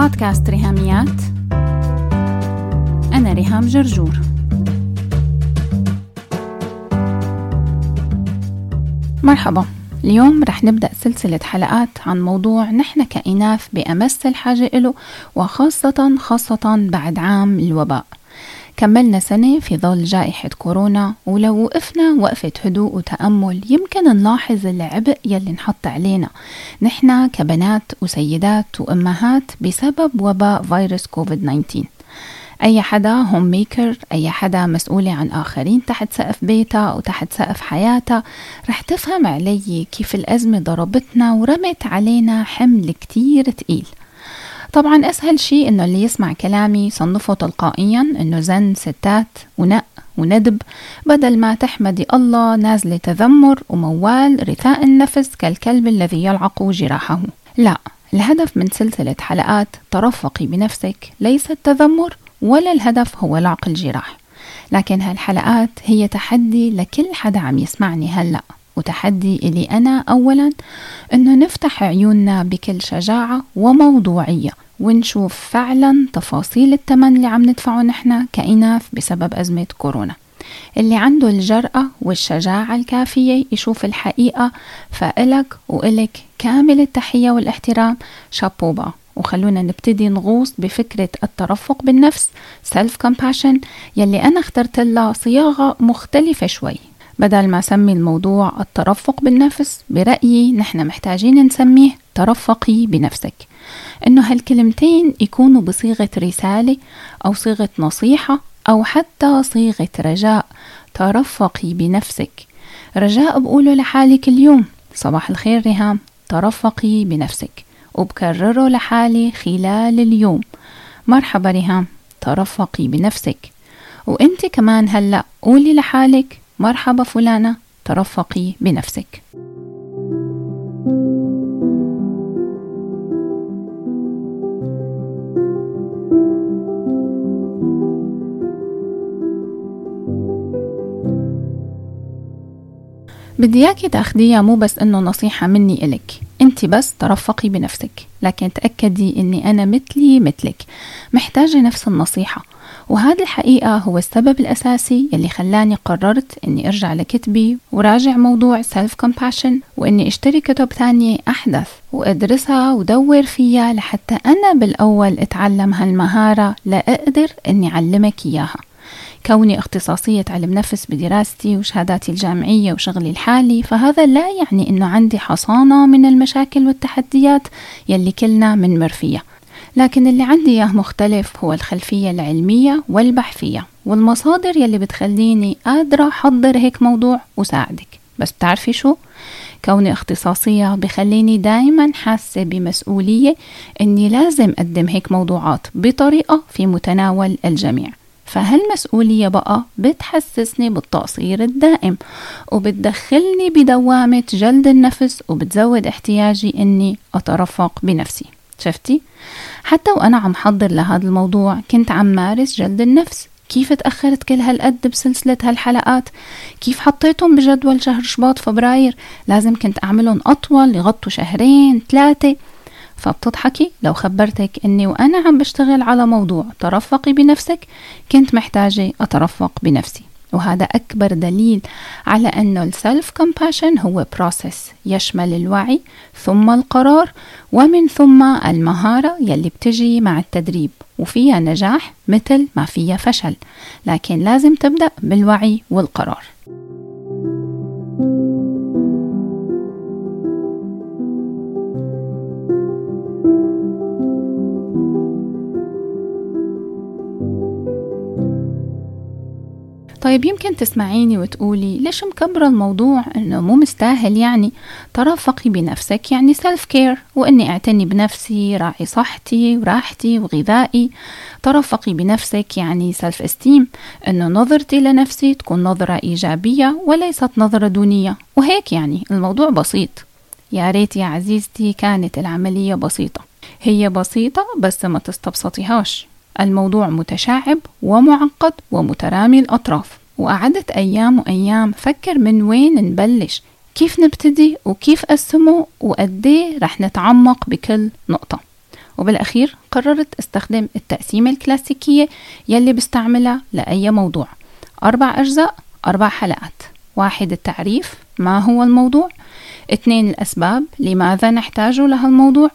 بودكاست ريهاميات. أنا ريهام جرجور. مرحبا. اليوم رح نبدأ سلسلة حلقات عن موضوع نحن كإناث بأمس الحاجة إله وخاصة خاصة بعد عام الوباء. كملنا سنة في ظل جائحة كورونا ولو وقفنا وقفة هدوء وتأمل يمكن نلاحظ العبء يلي نحط علينا. نحن كبنات وسيدات وأمهات بسبب وباء فيروس كوفيد 19 أي حدا هوم ميكر أي حدا مسؤولة عن آخرين تحت سقف بيتها أو تحت سقف حياتها رح تفهم علي كيف الأزمة ضربتنا ورمت علينا حمل كتير تقيل. طبعا أسهل شيء إنه اللي يسمع كلامي صنفه تلقائيا إنه زن ستات ونق وندب. بدل ما تحمدي الله نازلة تذمر وموال رثاء النفس كالكلب الذي يلعق جراحه. لا الهدف من سلسلة حلقات ترفقي بنفسك ليس التذمر ولا الهدف هو لعق الجراح. لكن هالحلقات هي تحدي لكل حدا عم يسمعني هلأ. وتحدي إلي أنا أولا أنه نفتح عيوننا بكل شجاعة وموضوعية ونشوف فعلا تفاصيل الثمن اللي عم ندفعه نحن كإناث بسبب أزمة كورونا. اللي عنده الجرأة والشجاعة الكافية يشوف الحقيقة فإلك وإلك كامل التحية والاحترام. شابوبا وخلونا نبتدي نغوص بفكرة الترفق بالنفس self compassion يلي أنا اخترت لها صياغة مختلفة شوي. بدل ما أسمي الموضوع الترفق بالنفس برأيي نحن محتاجين نسميه ترفقي بنفسك. إنه هالكلمتين يكونوا بصيغة رسالة أو صيغة نصيحة أو حتى صيغة رجاء. ترفقي بنفسك. رجاء بقوله لحالي كل يوم صباح الخير ريهام. ترفقي بنفسك. وبكرره لحالي خلال اليوم. مرحبا ريهام. ترفقي بنفسك. وإنت كمان هلأ قولي لحالك مرحبا فلانة ترفقي بنفسك. بدي إياكي تاخديها مو بس إنه نصيحة مني إلك. انت بس ترفقي بنفسك لكن تأكدي إني أنا مثلي مثلك. محتاجة نفس النصيحة. وهذا الحقيقة هو السبب الأساسي يلي خلاني قررت إني أرجع لكتبي وراجع موضوع self-compassion وإني أشتري كتب ثانية أحدث وأدرسها ودور فيها لحتى أنا بالأول أتعلم هالمهارة لأقدر إني أعلمك إياها. كوني اختصاصية علم نفس بدراستي وشهاداتي الجامعية وشغلي الحالي فهذا لا يعني أنه عندي حصانة من المشاكل والتحديات يلي كلنا منمر فيها. لكن اللي عندي إياه مختلف هو الخلفية العلمية والبحثية والمصادر يلي بتخليني قادرة أحضر هيك موضوع وساعدك. بس بتعرفي شو؟ كوني اختصاصية بخليني دايما حاسة بمسؤولية إني لازم أقدم هيك موضوعات بطريقة في متناول الجميع. فهالمسؤولية بقى بتحسسني بالتقصير الدائم وبتدخلني بدوامة جلد النفس وبتزود احتياجي إني أترفق بنفسي. شفتي؟ حتى وأنا عم حضر لهذا الموضوع كنت عم مارس جلد النفس. كيف تأخرت كل هالقد بسلسلة هالحلقات؟ كيف حطيتهم بجدول شهر شباط فبراير؟ لازم كنت أعملهم أطول يغطوا شهرين ثلاثة. فبتضحكي؟ لو خبرتك إني وأنا عم بشتغل على موضوع ترفقي بنفسك كنت محتاجة أترفق بنفسي. وهذا أكبر دليل على أنه ال self-compassion هو process يشمل الوعي ثم القرار ومن ثم المهارة يلي بتجي مع التدريب وفيها نجاح مثل ما فيها فشل لكن لازم تبدأ بالوعي والقرار. طيب يمكن تسمعيني وتقولي ليش مكبرة الموضوع إنه مو مستاهل؟ يعني ترفقي بنفسك يعني self-care وإني أعتني بنفسي راعي صحتي وراحتي وغذائي. ترفقي بنفسك يعني self-esteem إنه نظرتي لنفسي تكون نظرة إيجابية وليست نظرة دونية. وهيك يعني الموضوع بسيط. يا ريت يا عزيزتي كانت العملية بسيطة. هي بسيطة بس ما تستبسطيهاش. الموضوع متشعب ومعقد ومترامي الأطراف. وقعدت أيام وأيام فكر من وين نبلش كيف نبتدي وكيف قسمه وقديه رح نتعمق بكل نقطة. وبالأخير قررت استخدم التقسيمة الكلاسيكية يلي بستعملها لأي موضوع. أربع أجزاء أربع حلقات. واحد التعريف ما هو الموضوع؟ اثنين الأسباب لماذا نحتاج لها الموضوع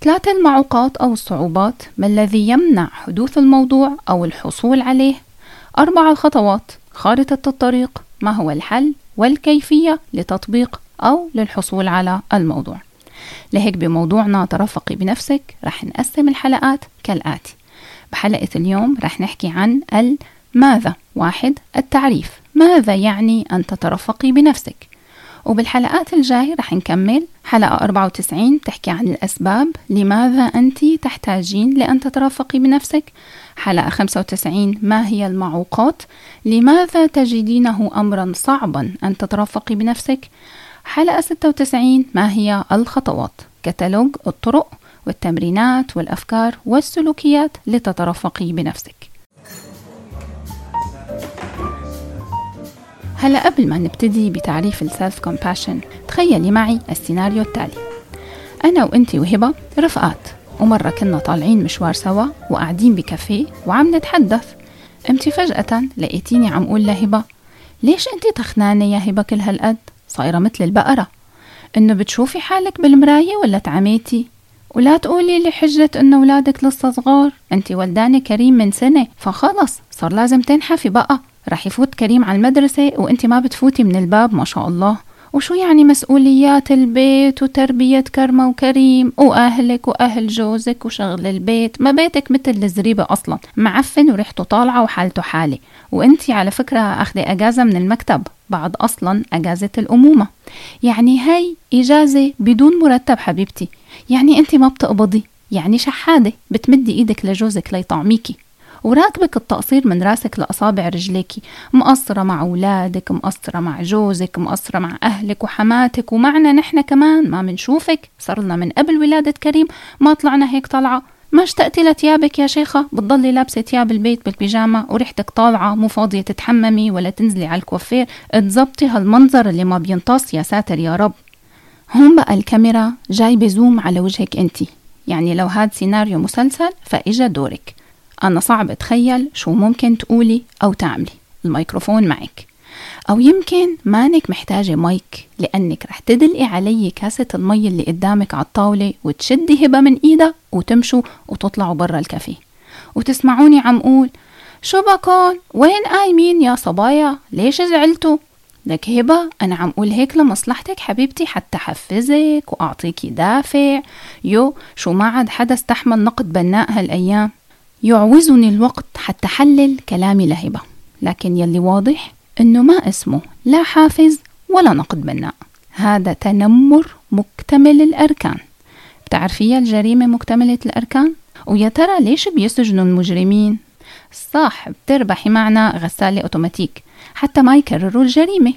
ثلاثة المعوقات أو الصعوبات ما الذي يمنع حدوث الموضوع أو الحصول عليه؟ أربعة الخطوات خارطة الطريق ما هو الحل والكيفية لتطبيق أو للحصول على الموضوع. لهيك بموضوعنا ترفقي بنفسك رح نقسم الحلقات كالآتي. بحلقة اليوم رح نحكي عن الماذا واحد التعريف. ماذا يعني أن تترفقي بنفسك؟ وبالحلقات الجاية رح نكمل حلقة 94 تحكي عن الأسباب لماذا أنت تحتاجين لأن تترفقي بنفسك. حلقة 95 ما هي المعوقات؟ لماذا تجدينه أمرا صعبا أن تترفقي بنفسك؟ حلقة 96 ما هي الخطوات؟ كتالوج الطرق والتمرينات والأفكار والسلوكيات لتترفقي بنفسك. هلا قبل ما نبتدي بتعريف ال self-compassion تخيلي معي السيناريو التالي. أنا وأنتي وهبة رفقات ومرة كنا طالعين مشوار سوا وقاعدين بكافيه وعم نتحدث. انتي فجأة لقيتيني عم قول لهبة ليش انتي تخنانة يا هبة كل هالقد؟ صايرة مثل البقرة. إنه بتشوفي حالك بالمراية ولا تعميتي؟ ولا تقولي لي حجة إنه ولادك لسه صغار انتي ولدانة كريم من سنة فخلص صار لازم تنحفي بقى. رح يفوت كريم على المدرسة وأنت ما بتفوتي من الباب ما شاء الله. وشو يعني مسؤوليات البيت وتربية كرمة وكريم وأهلك وأهل جوزك وشغل البيت؟ ما بيتك مثل الزريبة أصلا. معفن وريحته طالعة وحالته حالة. وانتي على فكرة أخذي أجازة من المكتب بعد أصلا أجازة الأمومة. يعني هاي إجازة بدون مرتب حبيبتي. يعني أنت ما بتقبضي يعني شحادة بتمدي إيدك لجوزك ليطعميكي. وراكبك التقصير من راسك لأصابع رجليكي مقصرة مع أولادك مقصرة مع جوزك مقصرة مع أهلك وحماتك. ومعنا نحن كمان ما منشوفك. صرنا من قبل ولادة كريم. ما طلعنا هيك طلعة. ما اشتقتي لتيابك يا شيخة؟ بتضلي لابسة تياب البيت بالبيجامة وريحتك طالعة مو فاضية تتحممي ولا تنزلي على الكوافير. تزبطي هالمنظر اللي ما بينطص يا ساتر يا رب. هون بقى الكاميرا جايبة zoom على وجهك انتي يعني لو هاد سيناريو مسلسل فإجا دورك. أنا صعب أتخيل شو ممكن تقولي أو تعملي. الميكروفون معك. أو يمكن مانك محتاجة مايك لأنك رح تدلقي علي كاسة المي اللي قدامك على الطاولة وتشدي هبة من إيدها وتمشوا وتطلعوا برا الكافيه. وتسمعوني عم قول شو بكن؟ وين قايمين يا صبايا؟ ليش زعلتوا؟ لك هبة أنا عم أقول هيك لمصلحتك حبيبتي حتى حفزك وأعطيكي دافع. يو شو ما عاد حدا استحمل نقد بناء هالأيام. يعوزني الوقت حتى حلل كلامي لهبة لكن يلي واضح إنه ما اسمه لا حافز ولا نقد بناء هذا تنمر مكتمل الأركان بتعرفيها الجريمة مكتملة الأركان؟ ويا ترى ليش بيسجنوا المجرمين؟ صح بتربحي معنا غسالة أوتوماتيك حتى ما يكرروا الجريمة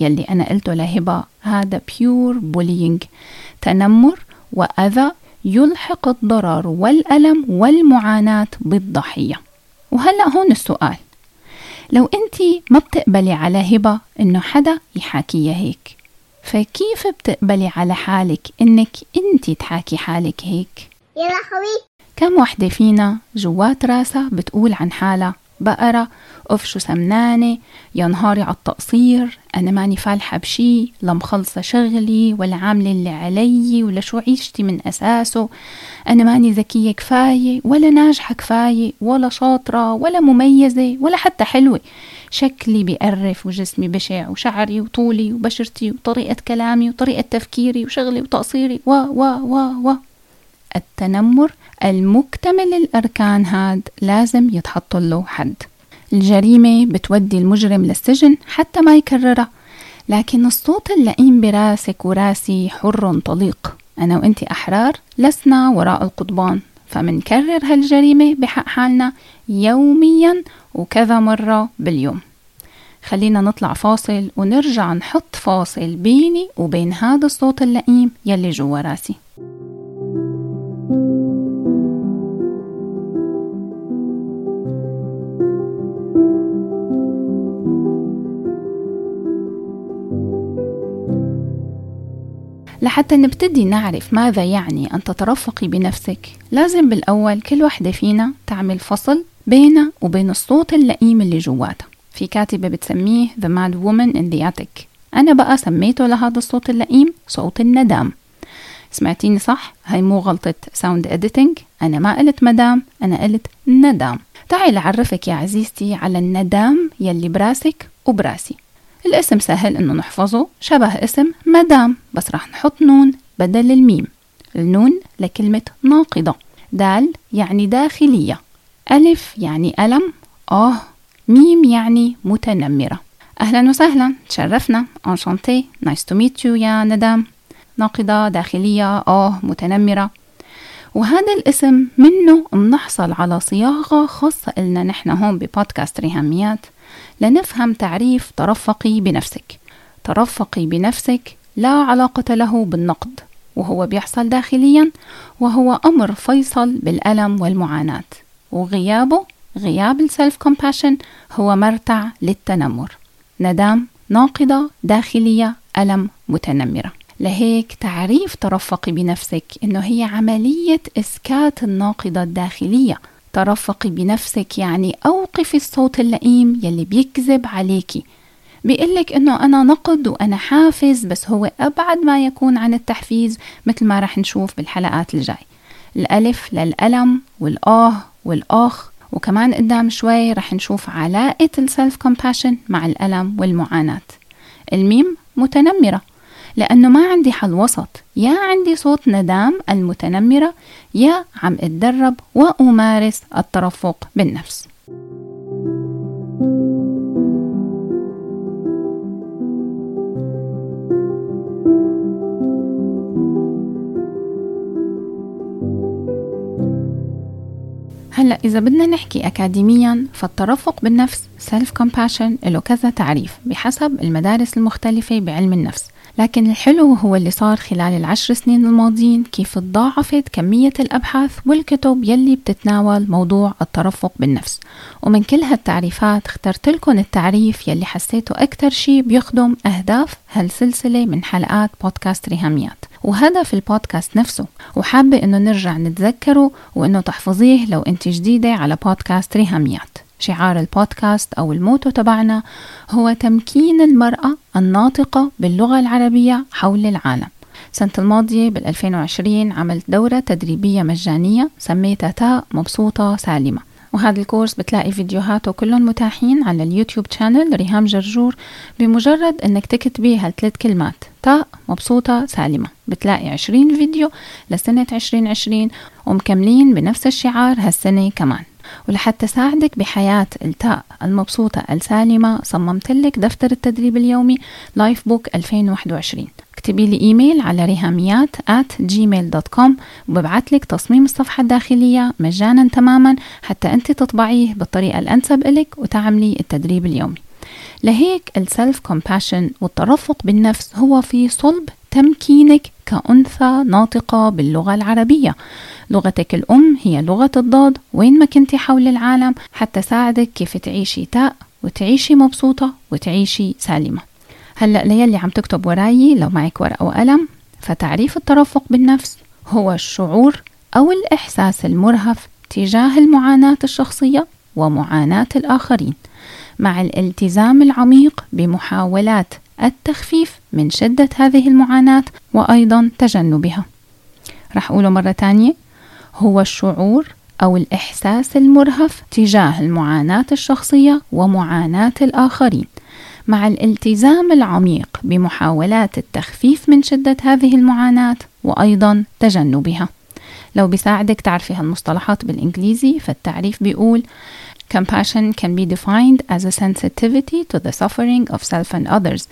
يلي أنا قلته لهبة هذا pure bullying تنمر وأذى يلحق الضرر والألم والمعاناة بالضحية. وهلأ هون السؤال. لو أنت ما بتقبلي على هبة إنه حدا يحاكيها هيك فكيف بتقبلي على حالك إنك أنت تحاكي حالك هيك؟ يا لهوي كم وحدة فينا جوات راسها بتقول عن حالها بقرة أوف شو سمنانة يا نهاري على التقصير أنا ماني فالحة بشي لا مخلصة شغلي ولا عاملة اللي علي ولا شو عيشتي من أساسه. أنا ماني ذكية كفاية ولا ناجحة كفاية ولا شاطرة ولا مميزة ولا حتى حلوة. شكلي بيقرف وجسمي بشع وشعري وطولي وبشرتي وطريقة كلامي وطريقة تفكيري وشغلي وتقصيري. و و و و التنمر المكتمل الأركان هاد لازم يتحط له حد. الجريمة بتودي المجرم للسجن حتى ما يكررها. لكن الصوت اللئيم براسك وراسي حر طليق. أنا وإنتي أحرار لسنا وراء القضبان. فمنكرر هالجريمة بحق حالنا يوميا وكذا مرة باليوم. خلينا نطلع فاصل ونرجع نحط فاصل بيني وبين هذا الصوت اللئيم يلي جوا راسي. لحتى نبتدي نعرف ماذا يعني أن تترفقي بنفسك. لازم بالأول كل وحدة فينا تعمل فصل بينها وبين الصوت اللئيم اللي جواتها. في كاتبة بتسميه The Mad Woman in the Attic. أنا بقى سميته لهذا الصوت اللئيم صوت الندام. سمعتيني صح؟ هاي مو غلطة sound editing أنا ما قلت مدام أنا قلت ندام. تعي لعرفك يا عزيزتي على الندام يلي براسك وبراسي. الاسم سهل إنه نحفظه شبه اسم مدام بس رح نحط نون بدل الميم. النون لكلمة ناقدة. دال يعني داخلية. ألف يعني ألم. آه ميم يعني متنمرة. أهلا وسهلا. تشرفنا. Enchantée nice to meet you يا ندام. ناقدة داخلية. آه متنمرة. وهذا الاسم منه بنحصل على صياغة خاصة إلنا نحن هون ببودكاست ريهاميات. لنفهم تعريف ترفقي بنفسك. ترفقي بنفسك لا علاقة له بالنقد وهو بيحصل داخليا وهو أمر فيصل بالألم والمعاناة. وغيابه غياب السلف كومباشن هو مرتع للتنمر. ندام ناقضة داخلية ألم متنمرة. لهيك تعريف ترفقي بنفسك إنه هي عملية إسكات الناقضة الداخلية. ترفقي بنفسك يعني أوقفي الصوت اللئيم يلي بيكذب عليكي بيقلك إنه أنا نقد وأنا حافز بس هو أبعد ما يكون عن التحفيز مثل ما رح نشوف بالحلقات الجاي. الألف للألم والآه والآخ وكمان قدام شوي رح نشوف علاقة ال self-compassion مع الألم والمعاناة. الميم متنمرة. لأنه ما عندي حل وسط. يا عندي صوت ندام المتنمرة يا عم اتدرب وأمارس الترفق بالنفس. هلأ إذا بدنا نحكي أكاديميا فالترفق بالنفس self-compassion له كذا تعريف بحسب المدارس المختلفة بعلم النفس. لكن الحلو هو اللي صار خلال العشر سنين الماضيين كيف تضاعفت كمية الأبحاث والكتب يلي بتتناول موضوع الترفق بالنفس. ومن كل هالتعريفات اخترت لكم التعريف يلي حسيته أكثر شيء بيخدم أهداف هالسلسلة من حلقات بودكاست ريهاميات. وهدف البودكاست نفسه. وحابة إنه نرجع نتذكره وإنه تحفظيه لو أنت جديدة على بودكاست ريهاميات. شعار البودكاست أو الموتو تبعنا هو تمكين المرأة الناطقة باللغة العربية حول العالم. سنة الماضية بال 2020 عملت دورة تدريبية مجانية سميتها تاء مبسوطة سالمة. وهذا ال course بتلاقي فيديوهاته كلهم متاحين على ال YouTube channel ريهام جرجور بمجرد إنك تكتبي هالثلاث كلمات. تاء مبسوطة سالمة. بتلاقي 20 فيديو لسنة 2020 ومكملين بنفس الشعار هالسنة كمان. ولحتى ساعدك بحياة التاء المبسوطة. السالمة صممت لك دفتر التدريب اليومي Life Book 2021 اكتبي لي إيميل على ريهاميات at gmail.com وببعث لك تصميم الصفحة الداخلية مجانا تماما حتى أنت تطبعيه بالطريقة الأنسب لك وتعملي التدريب اليومي. لهيك ال self compassion والترفق بالنفس هو في صلب تمكينك كأنثى ناطقة باللغة العربية. لغتك الأم هي لغة الضاد وين ما كنتي حول العالم حتى ساعدك كيف تعيشي تاء وتعيشي مبسوطة وتعيشي سالمة. هلأ ليلي عم تكتب وراي لو معك ورقة وقلم فتعريف الترفق بالنفس هو الشعور أو الإحساس المرهف تجاه المعاناة الشخصية ومعاناة الآخرين. مع الالتزام العميق بمحاولات التخفيف من شدة هذه المعاناة وأيضا تجنبها. رح أقوله مرة تانية هو الشعور أو الإحساس المرهف تجاه المعاناة الشخصية ومعاناة الآخرين. مع الالتزام العميق بمحاولات التخفيف من شدة هذه المعاناة وأيضا تجنبها. لو بيساعدك تعرفي هالمصطلحات بالإنجليزي فالتعريف بيقول Compassion can be defined as a sensitivity to the suffering of self and others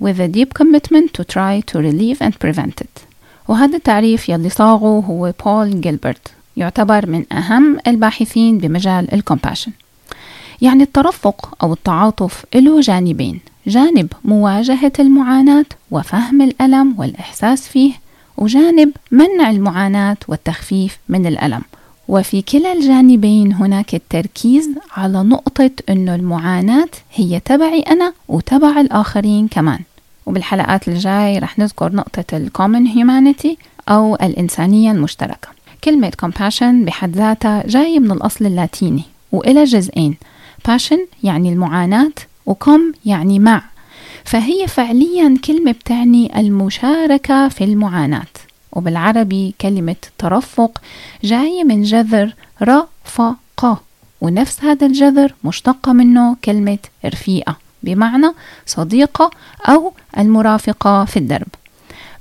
with a deep commitment to try to relieve and prevent it. وهذا التعريف يلي صاغه هو بول جيلبرت يعتبر من أهم الباحثين بمجال ال compassion يعني الترفق أو التعاطف له جانبين جانب مواجهة المعاناة وفهم الألم والإحساس فيه وجانب منع المعاناة والتخفيف من الألم وفي كلا الجانبين هناك التركيز على نقطة أنه المعاناة هي تبعي أنا وتبع الآخرين كمان. وبالحلقات الجاي رح نذكر نقطة common humanity أو الإنسانية المشتركة. كلمة compassion بحد ذاتها جاية من الأصل اللاتيني وإلى جزئين. passion يعني المعاناة وكم يعني مع. فهي فعليا كلمة بتعني المشاركة في المعاناة. وبالعربي كلمة ترفق جاية من جذر رفقة ونفس هذا الجذر مشتقة منه كلمة رفيقة بمعنى صديقة أو المرافقة في الدرب.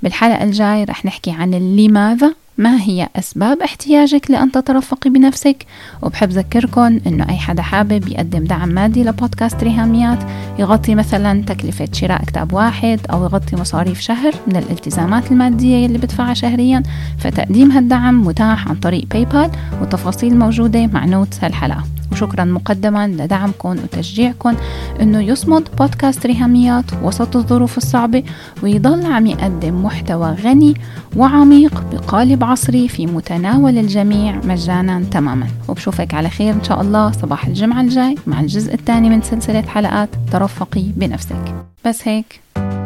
بالحلقة الجاي رح نحكي عن لماذا ما هي أسباب احتياجك لأن تترفقي بنفسك؟ وبحب ذكركم أنه أي حدا حابب يقدم دعم مادي لبودكاست ريهاميات يغطي مثلا تكلفة شراء كتاب واحد أو يغطي مصاريف شهر من الالتزامات المادية اللي بدفعها شهريا فتقديم هالدعم متاح عن طريق PayPal والتفاصيل موجودة مع note هالحلقة. وشكرا مقدما لدعمكم وتشجيعكم. إنه يصمد بودكاست ريهاميات وسط الظروف الصعبة ويضل عم يقدم محتوى غني وعميق بقالب عصري في متناول الجميع مجانا تماما. وبشوفك على خير إن شاء الله صباح الجمعة الجاي مع الجزء الثاني من سلسلة حلقات ترفقي بنفسك. بس هيك.